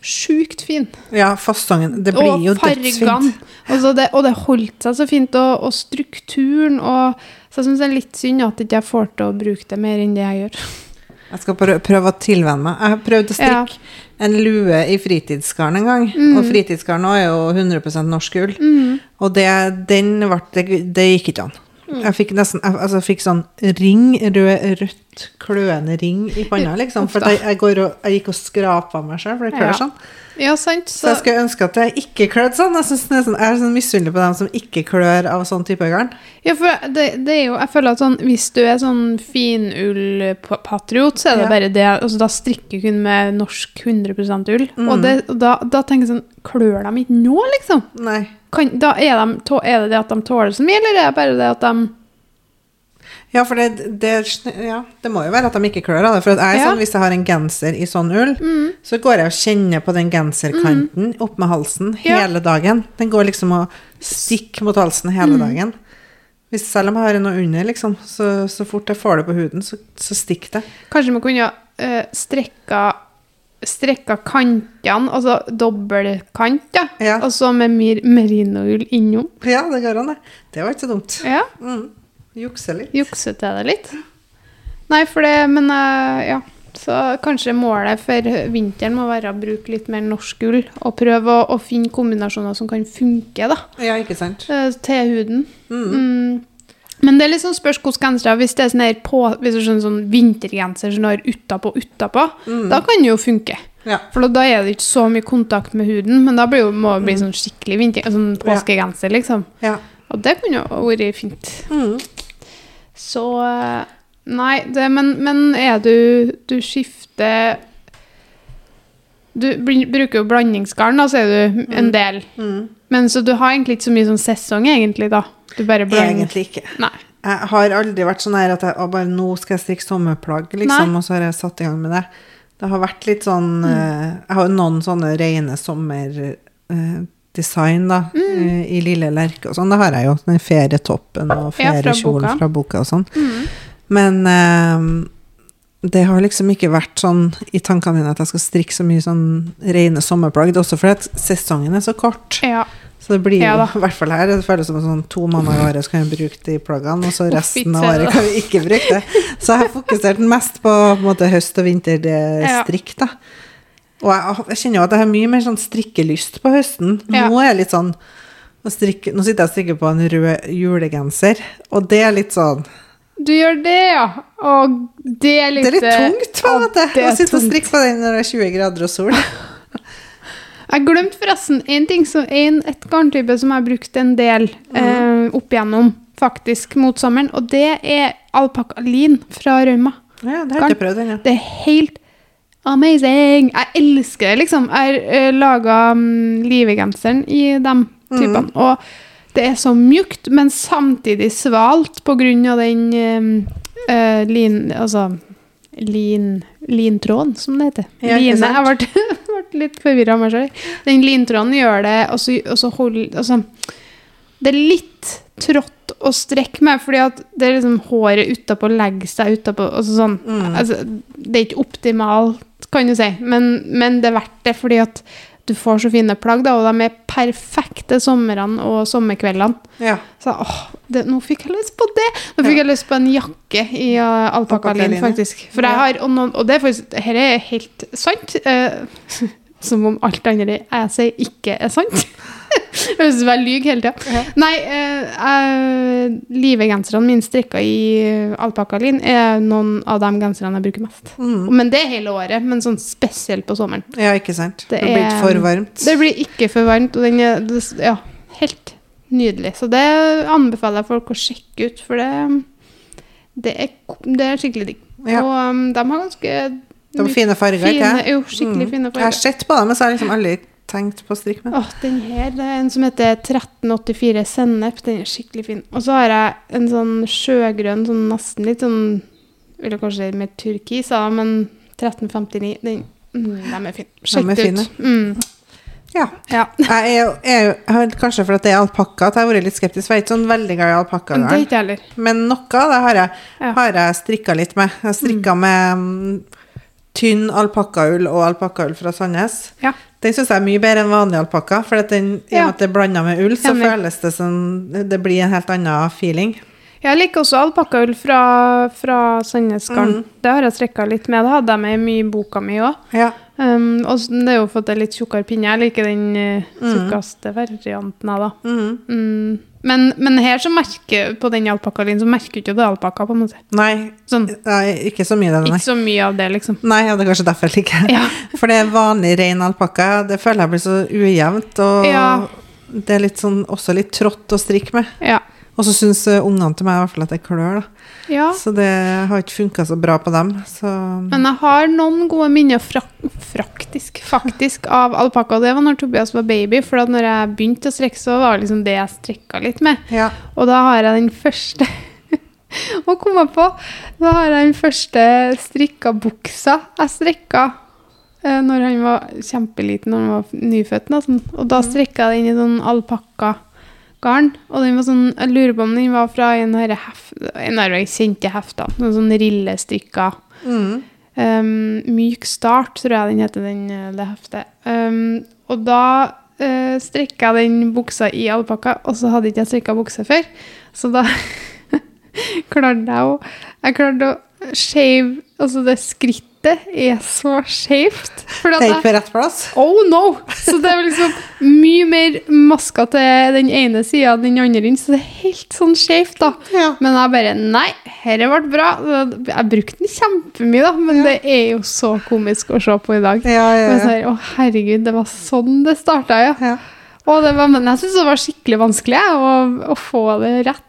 sjukt fin. ja, fasongen. Det blir og jo dødsfint. Altså det, og det holdt seg så fint, og, og strukturen og Så jeg syns det er litt synd at jeg ikke får til å bruke det mer enn det jeg gjør. Jeg skal prøve, å tilvenne meg. Jeg har prøvd å Ja. strikke en lue i fritidsgarn en gang. Mm. Og fritidsgarn er jo 100 norsk ull. Og det, den ble, det, det gikk ikke an. Mm. Jeg fikk nesten jeg, altså, jeg fikk sånn ring, rød, rødt, kløende ring i panna, liksom. For jeg, jeg, går og, jeg gikk og skrapa meg sjøl, for det klør Ja. sånn. Ja, sant? Så jeg skulle ønske at jeg ikke klødde sånn. Jeg, synes sånn, jeg er sånn misunnelig på dem som ikke klør av sånn type garn. Ja, for det, det er jo Jeg føler at sånn Hvis du er sånn finullpatriot, så er det Ja. bare det altså, Da strikker du kun med norsk 100% ull. Mm. Og, det, og da, da tenker jeg sånn Klør de ikke nå, liksom? Nei. Kan, da er, de, er det det at de tåler så mye, eller er det bare det at de Ja, for det, det, ja, det må jo være at de ikke klør av det. For jeg Ja. sånn, hvis jeg har en genser i sånn ull, Mm. så går jeg og kjenner på den genserkanten opp med halsen Ja. hele dagen. Den går liksom og stikker mot halsen hele Mm. dagen. Hvis, selv om jeg har noe under, liksom, så, så fort jeg får det på huden, så, så stikker det. Kanskje man kunne uh, strekka Strekka kantene, altså dobbeltkant, ja. Ja. Og så med mer, merinoull innom. Ja, det går an, det. Det var ikke så dumt. Ja, Mm. Jukse litt. Jukse til det litt. Nei, for det Men uh, ja. Så kanskje målet for vinteren må være å bruke litt mer norsk ull. Og prøve å, å finne kombinasjoner som kan funke da, Ja, ikke sant? eh, til huden. Mm. Mm. Men det er liksom spørs hvilke gensere. Hvis det er sånn her på, hvis det er sånn vintergenser som du har utapå utapå, Mm. da kan det jo funke. Ja. For da er det ikke så mye kontakt med huden, men da blir jo, må det bli sånn skikkelig vinter, sånn påskegenser, liksom. ja. Og det kunne jo vært fint. Mm. Så eh, Nei, det, men, men er du Du skifter Du bruker jo blandingsgarn, da, sier du, en del. Mm. Men så du har egentlig ikke så mye sånn sesong, egentlig, da? Du bare blander Egentlig ikke. Nei. Jeg har aldri vært sånn her at jeg bare nå skal jeg strikke sommerplagg, liksom, Nei. og så har jeg satt i gang med det. Det har vært litt sånn Mm. uh, Jeg har jo noen sånne rene sommerdesign, da, eh, i Lille Lerke og sånn. Det har jeg jo. Den ferietoppen og Ja, fra boka. fra boka og sånn. Mm. Men eh, det har liksom ikke vært sånn i tankene mine at jeg skal strikke så mye sånn rene sommerplagg. Det er også fordi at sesongen er så kort. Ja. Så det blir jo, ja, i hvert fall her, det føles som sånn to måneder i året så kan vi bruke de plaggene, og så resten av året kan vi ikke bruke det. Så jeg har fokusert mest på, på måte, høst- og vinterstrikk, da. Og jeg, jeg kjenner jo at jeg har mye mer sånn strikkelyst på høsten. Ja. Nå er jeg litt sånn nå, strikker, Nå sitter jeg og strikker på en rød julegenser, og det er litt sånn Du gjør det, ja. Og det er litt Det er litt tungt, va, det er å sitte og strikke på den når det er 20 grader og sol. Jeg glemte forresten en ting, som, en, et garntype som jeg har brukt en del eh, opp igjennom, faktisk, mot sommeren, og det er alpakkalin fra Rauma. Ja, det har jeg ikke prøvd ennå. Det er helt amazing! Jeg elsker det, liksom. Jeg har uh, laga um, livegenseren i de typene. Og det er så mjukt, men samtidig svalt av den eh, lin... Altså lin, lintråden, som det heter. Ja, Line. Jeg ble, ble litt forvirra av meg sjøl. Den lintråden gjør det, og så, og så hold, altså, Det er litt trått å strekke med, fordi at det er liksom håret utapå legger seg utapå altså sånn. Mm. Altså, det er ikke optimalt, kan du si, men, men det er verdt det, fordi at du får så fine plagg, da, og de er perfekte somrene og sommerkveldene. Ja. Så åh, det, nå fikk jeg lyst på det! Nå fikk jeg lyst på en jakke i uh, alpakkalin, Alpakkalin, faktisk. For jeg har, og, noen, og det er faktisk, dette er helt sant. Uh, som om alt andre jeg sier, ikke er sant. Høres ut som jeg lyver hele tida. Okay. Nei, uh, jeg- livegenserne mine strikka i alpakkalin er noen av de genserne jeg bruker mest. Mm. Men det er hele året, men sånn spesielt på sommeren. Ja, ikke sant. Det, Det blir ikke for varmt. Det blir ikke for varmt, og den er ja, helt nydelig. Så det anbefaler jeg folk å sjekke ut, for det, det, er, det er skikkelig digg. Ja. Og um, de har ganske De fine farger, ikke fine, sant? jo, skikkelig Mm. fine Jeg har sett på dem, men så har liksom aldri tenkt på å strikke med. Åh, den her, det er en som heter 1384 Sennep. Den er skikkelig fin. Og så har jeg en sånn sjøgrønn, sånn nesten litt sånn Vil jeg kanskje mer turkis, da, men 1359. Den, mm, de er fine. Sjekk De det ut. Mm, Ja. ja. Jeg er jeg er Kanskje fordi det er alpakka at jeg har vært litt skeptisk. Jeg er ikke sånn veldig glad i heller. Men noe av det har jeg, har jeg strikka litt med. Jeg har mm. med mm, tynn alpakkaull og alpakkaull fra Sandnes. Ja. Den syns jeg er mye bedre enn vanlig alpakka, for at den, i og med at det er blanda med ull, så Enig. føles det som Det blir en helt annen feeling. Jeg liker også alpakkaull fra, fra Sandnesgarden. Mm. Det har jeg strikka litt med. Det hadde jeg med mye i boka mi òg. Ja. Um, og det er jo for at det er litt tjukkere pinne. Jeg liker den uh, Mm. varianten av det. Mhm. Mm. Men, men her så merker på den alpakkalinen så merker du ikke det alpakka, på en måte. Nei, Sånn, nei, ikke så mye av det, nei. ikke så mye av det, liksom. Nei, ja, det er kanskje derfor jeg liker det. Ja. For det er vanlig rein alpakka. Det føler jeg blir så ujevnt, og Ja. det er litt sånn, også litt trått å strikke med. Ja. Og så syns eh, ungene til meg i hvert fall at jeg klør, da. ja. Så det har ikke funka så bra på dem. Så Men jeg har noen gode minner frak fraktisk, faktisk av alpakka. Det var når Tobias var baby. For at når jeg begynte å strekke, så var det liksom det jeg strekka litt med. ja. Og da har jeg den første Å komme på! Da har jeg den første strikka buksa jeg strekka eh, når han var kjempeliten, når han var nyfødt. Nesten. Og da strikka jeg den i sånn alpakkagarn. Og den var sånn, jeg lurer på om den var fra en av de kjente heftene. Noen sånne rillestykker. Mm. Um, myk start, tror jeg den heter, den, eh, det heftet. Um, og da uh, strikka jeg den buksa i alpakka, og så hadde ikke jeg strikka bukse før. Så da klarte jeg å Jeg klarte å shave Altså, det skrittet er så skjevt. Det er ikke på rett plass. Oh no! Så det er liksom mye mer maska til den ene sida enn den andre, så det er helt sånn skjevt, da. Ja. Men jeg bare Nei, dette ble bra. Jeg brukte den kjempemye, da, men det er jo så komisk å se på i dag. Ja, ja, her, Å, herregud, det var sånn det starta, ja. ja. Det var, men jeg syns det var skikkelig vanskelig å, å få det rett.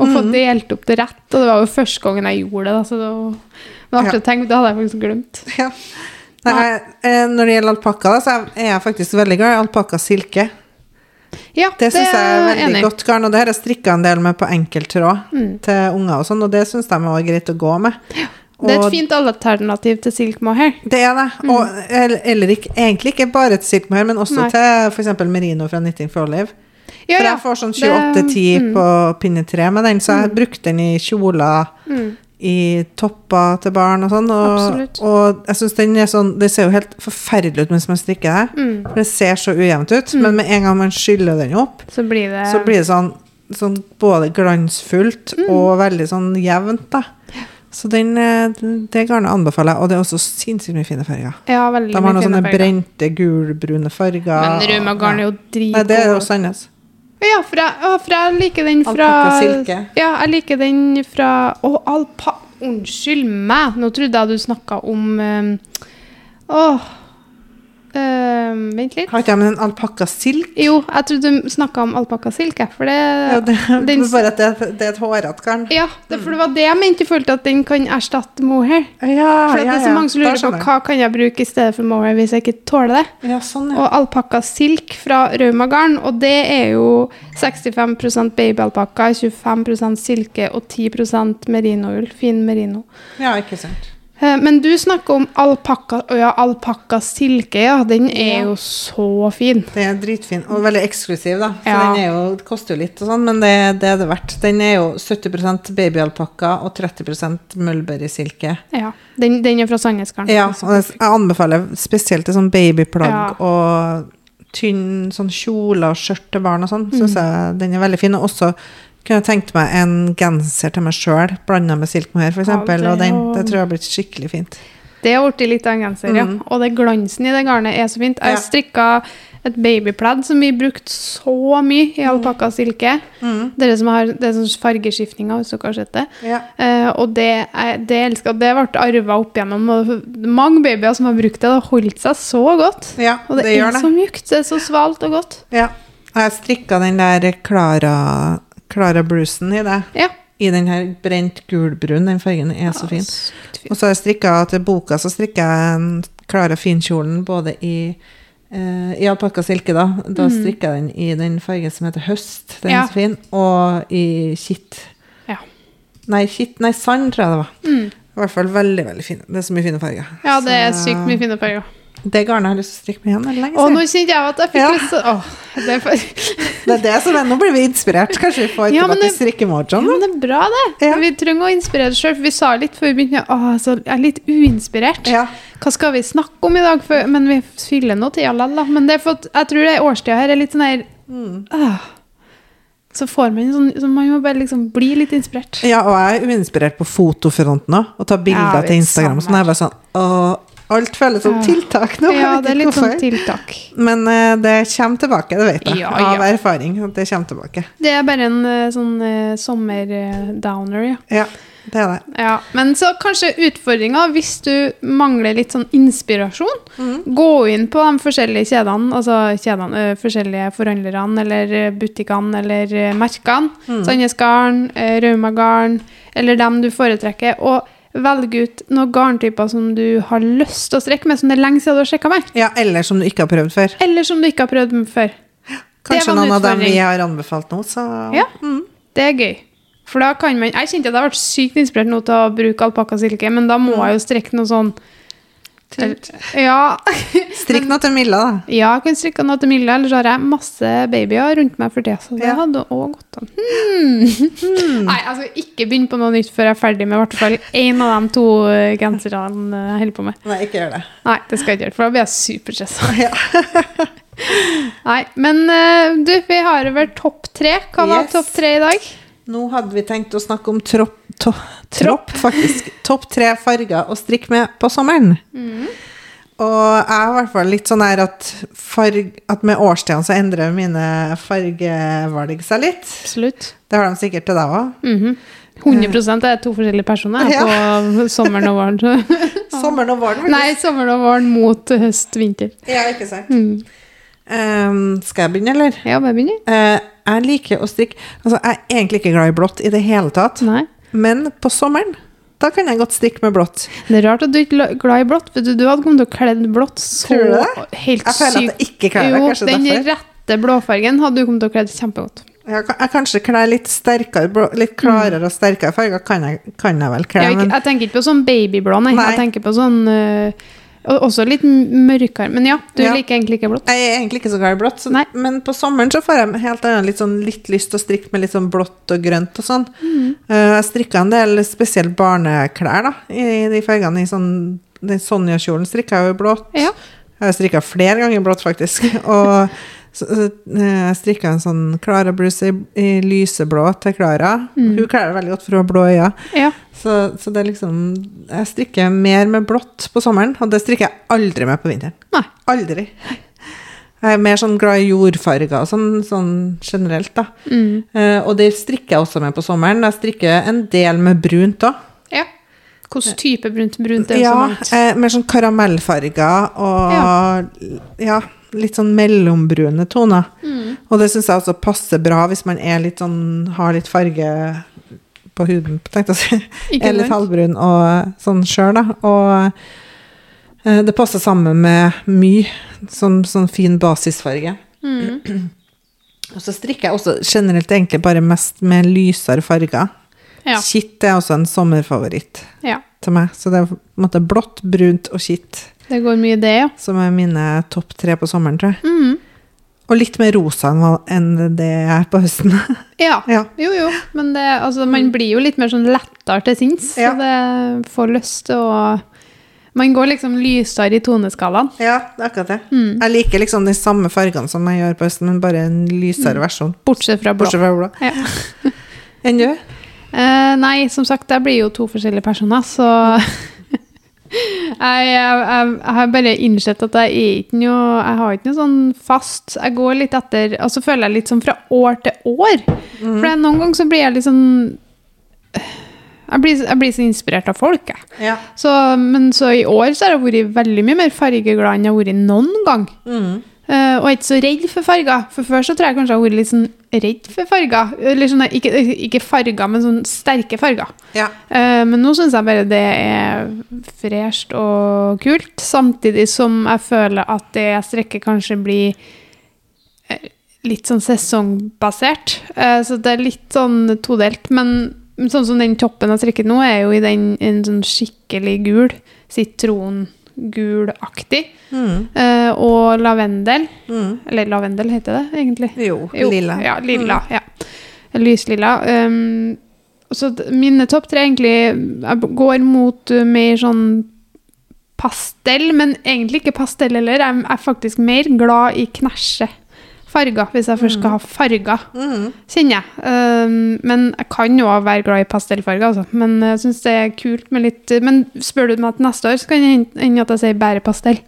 Å få Mhm. delt opp det rett. Og det var jo første gangen jeg gjorde det, da, så det var, det artig Ja. å tenke. Det hadde jeg faktisk glemt. ja. Jeg, eh, når det gjelder alpakka, så er jeg faktisk veldig glad i alpakkasilke. Ja, Det syns jeg er veldig enig. godt garn, og det har jeg strikka en del med på enkelttråd Mm. til unger og sånn, og det syns de er greit å gå med. Det er et fint alternativ til silk mohair. Det er det. Og, eller, ikke, egentlig ikke bare til silk mohair, men også Mm. Nei. til f.eks. merino fra Knitting for Olive. Ja, For ja. jeg får sånn 28-10 mm. på pinne 3 med den, så jeg brukte den i kjoler, Mm. I topper til barn og sånn. Og, og jeg synes den er sånn Det ser jo helt forferdelig ut mens man strikker det. Mm. For det ser så ujevnt ut. Men med en gang man skyller den opp, Så blir det så blir det sånn, sånn både glansfullt Mm. og veldig sånn jevnt, da. Så den, eh, det garnet anbefaler jeg. Og det er også sinnssykt mye fine farger. Ja, veldig De har noen sånne farger. brente, gulbrune farger. Men rømagarn er jo Nei, det er jo. Sandnes. Ja, for jeg, for jeg liker den fra Alpakka silke. Ja, jeg liker den fra Å, alpa... Unnskyld meg! Nå trodde jeg du snakka om um, Åh um, Vent litt. Har ikke med en alpakka silk? Jo, jeg trodde du snakka om alpakkasilke, for det Ja, det, den- bare at det, det er et hårete garn. Ja, det, for det var det jeg mente. Jeg følte at den kan erstatte mohair. Ja, For at det er så mange som lurer på hva kan jeg bruke i stedet for mohair hvis jeg ikke tåler det. Ja, sånn, ja. Og alpakka silk fra Raumagarn, og det er jo 65% babyalpakka, 25% silke og 10% merinoull. Fin merino. ja, ikke sant. Eh, Men du snakker om alpakka, og ja, alpakka silke, ja. Den er jo så fin. Den er dritfin, og veldig eksklusiv, da. For Ja. den jo, koster jo litt og sånn, men det, det er det verdt. Den er jo 70% babyalpakka og 30% mulberrysilke. Ja, Den, den er fra Sandnesgarden. Ja, og jeg anbefaler spesielt til sånn babyplagg Ja. og tynn sånn kjole og skjørt til barn og sånn. Mm. Synes jeg den er veldig fin. Og også Kunne tenkt meg en genser til meg sjøl, blanda med silkmohair, f.eks. Ja, det og den, det tror jeg har blitt skikkelig fint. Det har blitt litt av en genser, ja. Mm. Og det glansen i det garnet er så fint. Jeg Ja. strikka et babypledd som vi brukte så mye i alpakka silke. Mm. Dere som har, det er sånn fargeskiftninger, hvis dere har sett det. Ja. Uh, og det, det jeg. Det ble arva opp igjennom. Og mange babyer som har brukt det, det har holdt seg så godt. ja, Og det, det, er det. så mjukt. Det er så svalt og godt. Ja. Jeg strikka den der Klara Klara brusen i det. Ja. I den her brent gulbrun. Den fargen er så fin. Og så har jeg strikka til boka, så strikka jeg en Klara finkjolen både i Uh, I alpakkasilke, da. Da Mm. strikka jeg den i den fargen som heter høst. Den Ja. er så fin. Og i kitt. Ja. Nei, kitt, nei, sand, tror jeg det var. Mm. I hvert fall veldig, veldig fin. Det er så mye fine farger. Ja, det er Så- sykt mye fine farger. Det garnet har jeg lyst til å strikke med igjen. Det er lenge siden. Å, nå kjente jeg at jeg fikk Ja. lyst til å det er for... Det er det som er, nå blir vi inspirert. Kanskje vi får Ja, tilbake det-? Ja, men det er bra, det. Ja. Vi trenger å inspirere sjøl. Vi sa litt før vi begynte Å, så jeg er litt uinspirert. Ja. Hva skal vi snakke om i dag? For, men vi fyller nå tida likevel. Men det er for jeg tror det årstida her er litt sånn her Mm. ah. Så får man sånn så Man må bare liksom bli litt inspirert. ja, og jeg er uinspirert på fotofronten òg. Og ta bilder Ja, til Instagram. Sånn jeg bare sånn Åh, alt føles som tiltak nå. Ja, det er litt sånn tiltak. Men uh, det kommer tilbake, det vet jeg. Ja, Av erfaring. Det kommer tilbake. Det er bare en eh, sånn uh, sommer-downer, ja. Ja, det er det. ja. Men så kanskje utfordringa, hvis du mangler litt sånn inspirasjon, mm. gå inn på de forskjellige kjedene, altså kjedene, eh, forskjellige forhandlerne, eller butikkene, eller merkene. Mm. Sandnes Garn, Rauma Garn, eller dem du foretrekker. Og velge ut noen garntyper som du har lyst til å strekke med, som det er lenge siden du har strikka med. Ja, eller som du ikke har prøvd før. Eller som du ikke har prøvd med før. Kanskje noen av dem vi har anbefalt nå, så Ja. Mm. Det er gøy. For da kan man Jeg kjente at jeg ble sykt inspirert nå til å bruke alpakkasilke, men da må jeg jo strekke noe sånn. Ja. Strikk noe til Milla, da. ja, jeg kan strikke noe til Milla, eller så har jeg masse babyer rundt meg for det. Så det Ja. hadde òg gått an. Hmm. Nei, altså, ikke begynn på noe nytt før jeg er ferdig med i hvert fall én av de to eh, genserne jeg holder på med. Nei, ikke gjør det. Nei, det skal jeg ikke gjøre, for da blir jeg superstressa. Ja. Nei, men eh, du, vi har vel topp tre. Hva var Yes. topp tre i dag? Nå hadde vi tenkt å snakke om tropp, to, tropp faktisk. Topp tre farger å strikke med på sommeren. Og jeg er i hvert fall litt sånn her at, farg, at med årstidene så endrer mine fargevalg seg litt. Absolutt. Det har de sikkert til deg òg. Mhm. 100 er to forskjellige personer Ja. på sommeren og våren. Sommeren og våren. Nei, sommeren og våren mot høst-vinter. Ja, ikke sant. Mm. Um, skal jeg begynne, eller? Ja, bare begynner. Uh, jeg liker å strikke Altså, jeg er egentlig ikke glad i blått i det hele tatt. Nei. Men på sommeren, da kan jeg godt strikke med blått. Det er rart at du ikke er glad i blått. for du, du hadde kommet til å kle blått så Tror du det? helt Jeg føler at sykt. jeg ikke kler det, Jo, kanskje den derfor. rette blåfargen hadde du kommet til å kle kjempegodt. Jeg, jeg kanskje kler litt sterkere, blå- litt klarere og sterkere farger, kan jeg, kan jeg vel kle. Jeg, jeg tenker ikke på sånn babyblå, nei. Nei. Jeg tenker på sånn øh, og Også litt mørkere. Men ja, du Ja. liker egentlig ikke blått. jeg er egentlig ikke så glad i blått. Så, men på sommeren så får jeg helt annet, litt, sånn, litt lyst til å strikke med litt sånn blått og grønt og sånn. Mm. Uh, jeg strikka en del spesielt barneklær da, i de fargene. I sånn, den Sonja-kjolen strikka jeg jo i blått. Ja. Jeg har strikka flere ganger blått, faktisk. Og så, så, eh, jeg strikka en sånn Klara-bluse i, i lyseblå til Klara. Mm. Hun kler det veldig godt, for hun har blå øyne. Ja. Så, så det er liksom Jeg strikker mer med blått på sommeren, og det strikker jeg aldri med på vinteren. Nei. Aldri. Jeg er mer sånn glad i jordfarger sånn, sånn generelt, da. Mm. Eh, og det strikker jeg også med på sommeren. Jeg strikker en del med brunt òg. ja. Hvilken type brunt? Brunt er jo så Ja, mangt. eh, mer sånn karamellfarger og ja. Litt sånn mellombrune toner. Mm. Og det syns jeg også passer bra hvis man er litt sånn, har litt farge på huden, tenkte jeg å si. Er litt halvbrun og sånn sjøl, da. Og eh, det passer sammen med mye, sånn, sånn fin basisfarge. Mm. Og så strikker jeg også generelt egentlig bare mest med lysere farger. Ja. Kitt er også en sommerfavoritt ja. til meg. Så det er på en måte blått, brunt og kitt Det går mye det, ja. som er mine topp tre på sommeren, tror jeg. Mm. Og litt mer rosa enn det jeg er på høsten. Ja. ja. Jo, jo. Men det, altså, man blir jo litt mer sånn lettere til sinns. Ja. Så det får lyst til å Man går liksom lysere i toneskalaen. ja, det er akkurat det. Mm. Jeg liker liksom de samme fargene som jeg gjør på høsten, men bare en lysere versjon. Bortsett fra blå. Bortsett fra blå. Ja. Enn du? Eh, nei, som sagt, jeg blir jo to forskjellige personer, så jeg, jeg, jeg, har bare innsett at jeg er ikke noe Jeg har ikke noe sånn fast Jeg går litt etter Og så føler jeg litt sånn fra år til år. For er noen ganger så blir jeg litt sånn jeg blir, jeg blir så inspirert av folk, jeg. Ja. Så, men så i år så har jeg vært veldig mye mer fargeglad enn jeg har vært noen gang. Mm. Eh, og er ikke så redd for farger. For før så tror jeg kanskje jeg har vært litt sånn redd for farger. Eller sånn, ikke, ikke farger, men sånn sterke farger. Ja. Uh, men nå syns jeg bare det er fresht og kult. Samtidig som jeg føler at det jeg strekker, kanskje blir eh, litt sånn sesongbasert. Uh, så det er litt sånn todelt. Men sånn som den toppen jeg strekker nå, er jo i den en sånn skikkelig gul. Sitrongulaktig. Mm. Eh, og lavendel. Mm. Eller lavendel heter det egentlig. Jo, Jo, lilla. Ja, lilla. Ja. Lyslilla. Um, så mine topp tre egentlig går mot uh, mer sånn pastell, men egentlig ikke pastell heller. Jeg er faktisk mer glad i knæsje farger, hvis jeg først skal ha farger, Mm. kjenner jeg. Um, men jeg kan jo være glad i pastellfarger, altså. Men jeg syns det er kult med litt Men spør du meg til neste år, så kan det hende- at jeg sier bare pastell.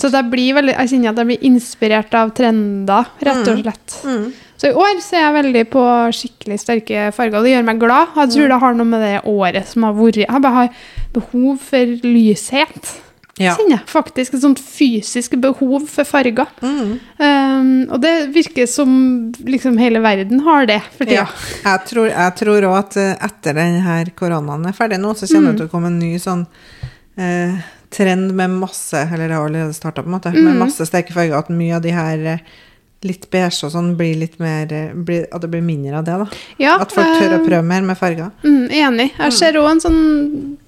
Så det blir veldig, jeg kjenner at jeg blir inspirert av trender, rett og slett. Mm. Så i år så er jeg veldig på skikkelig sterke farger, og det gjør meg glad. Jeg tror det har noe med det året som har vært. Jeg bare har behov for lyshet. Ja. Kjenner jeg faktisk et sånt fysisk behov for farger. Mm. Um, og det virker som liksom hele verden har det for tida. Tror jeg tror òg at eh, etter denne koronaen er ferdig nå, så kommer det til å komme en ny sånn eh, trend med masse Eller det har allerede starta, på en måte. Med masse sterke farger. At mye av de her eh, litt beige og sånn blir litt mer eh, blir, At det blir mindre av det, da. Ja, At folk tør å prøve mer med farger. Mm, enig. Jeg ser òg en sånn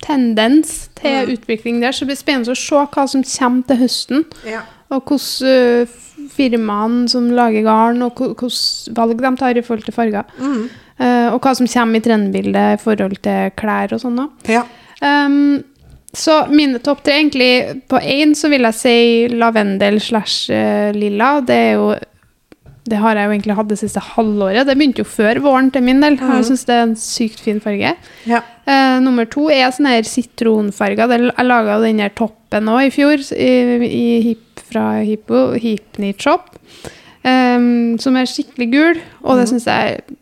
tendens til utvikling der, så det blir spennende å se hva som kommer til høsten. Ja. Og hvordan uh, firmaene som lager garn, og hvordan valg de tar i forhold til farger. Mm. Uh, og hva som kommer i trendbildet i forhold til klær og sånn. ja. Um, så mine topp tre, egentlig På én så vil jeg si lavendel slash eh, lilla. Det er jo Det har jeg jo egentlig hatt det siste halvåret. Det begynte jo før våren til min del. Jeg syns det er en sykt fin farge. ja. Uh, nummer to er sånn her sitronfarger. Jeg laga den her toppen òg i fjor, i, i hip, fra Hippo, Hipnit Shop, um, som er skikkelig gul, og det syns jeg er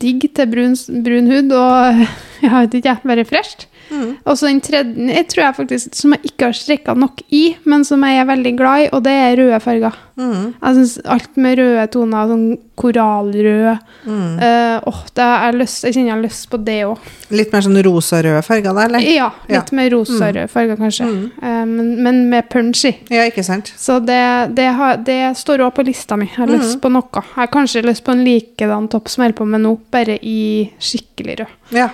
digg til brun, brun hud, og jeg vet ikke, bare fresht. Mm. Og så den tredje jeg tror jeg faktisk, som jeg ikke har strekka nok i, men som jeg er veldig glad i, og det er røde farger. Mm. Jeg syns alt med røde toner, sånn korallrød Mm. uh, åh, jeg, lyst, jeg kjenner jeg har lyst på det òg. Litt mer sånn rosarøde farger, da, eller? Ja, Ja. litt mer rosarød farger, kanskje. Mm. Eh, men, men med punch i. Ja, ikke sant? Så det, det, har, det står òg på lista mi. Jeg har Mm. lyst på noe. Jeg har kanskje lyst på en likedan topp som jeg holder på med nå, bare i skikkelig rød. Ja.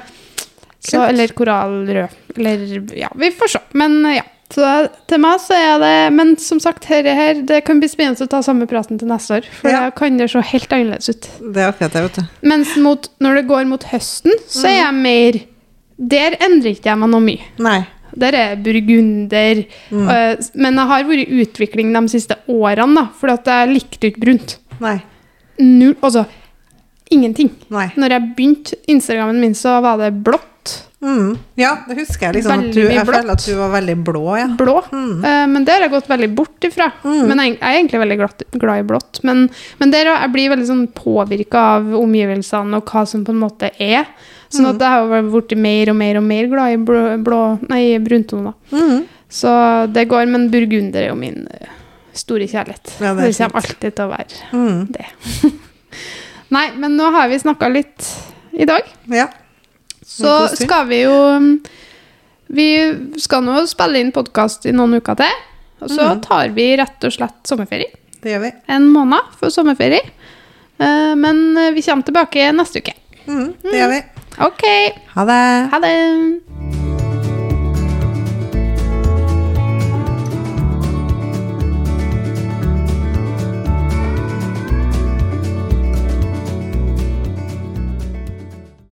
Så, eller korallrød. Eller ja, vi får se. Men eh, ja. Så til meg så er det Men som sagt, her, her, det kan bli spennende å ta samme praten til neste år. For Ja. da kan det se helt annerledes ut. Det er akkurat det, vet du. Mens mot, når det går mot høsten, så Mm. er jeg mer Der endrer ikke jeg meg noe mye. Nei. Der er burgunder. Mm. eh, men jeg har vært i utvikling de siste årene, da, for jeg likte ikke brunt. Nei. Null, altså ingenting. Nei. Når jeg begynte Instagrammen min, så var det blått. Mm. Ja, det husker jeg. liksom. At du, jeg føler at du var veldig blå, ja. Blå. Mm. Uh, men det har jeg gått veldig bort ifra. Mm. Men jeg, jeg er egentlig veldig glad, glad i blått. Men, men der jeg blir veldig sånn påvirka av omgivelsene og hva som på en måte er. Sånn Mm. at jeg har blitt mer og mer og mer glad i blå, blå nei, bruntoner. Mm. Så det går, men burgunder er jo min eh, store kjærlighet. Ja, det det er kommer alltid til å være Mm. det. Nei, men nå har vi snakka litt i dag. Ja. Så skal vi jo um, Vi skal nå spille inn podkast i noen uker til. Og så Mhm. tar vi rett og slett sommerferie. Det gjør vi. En måned for sommerferie. Eh, Men vi kommer tilbake neste uke. Mm. Det gjør vi. OK. Ha det. Ha det.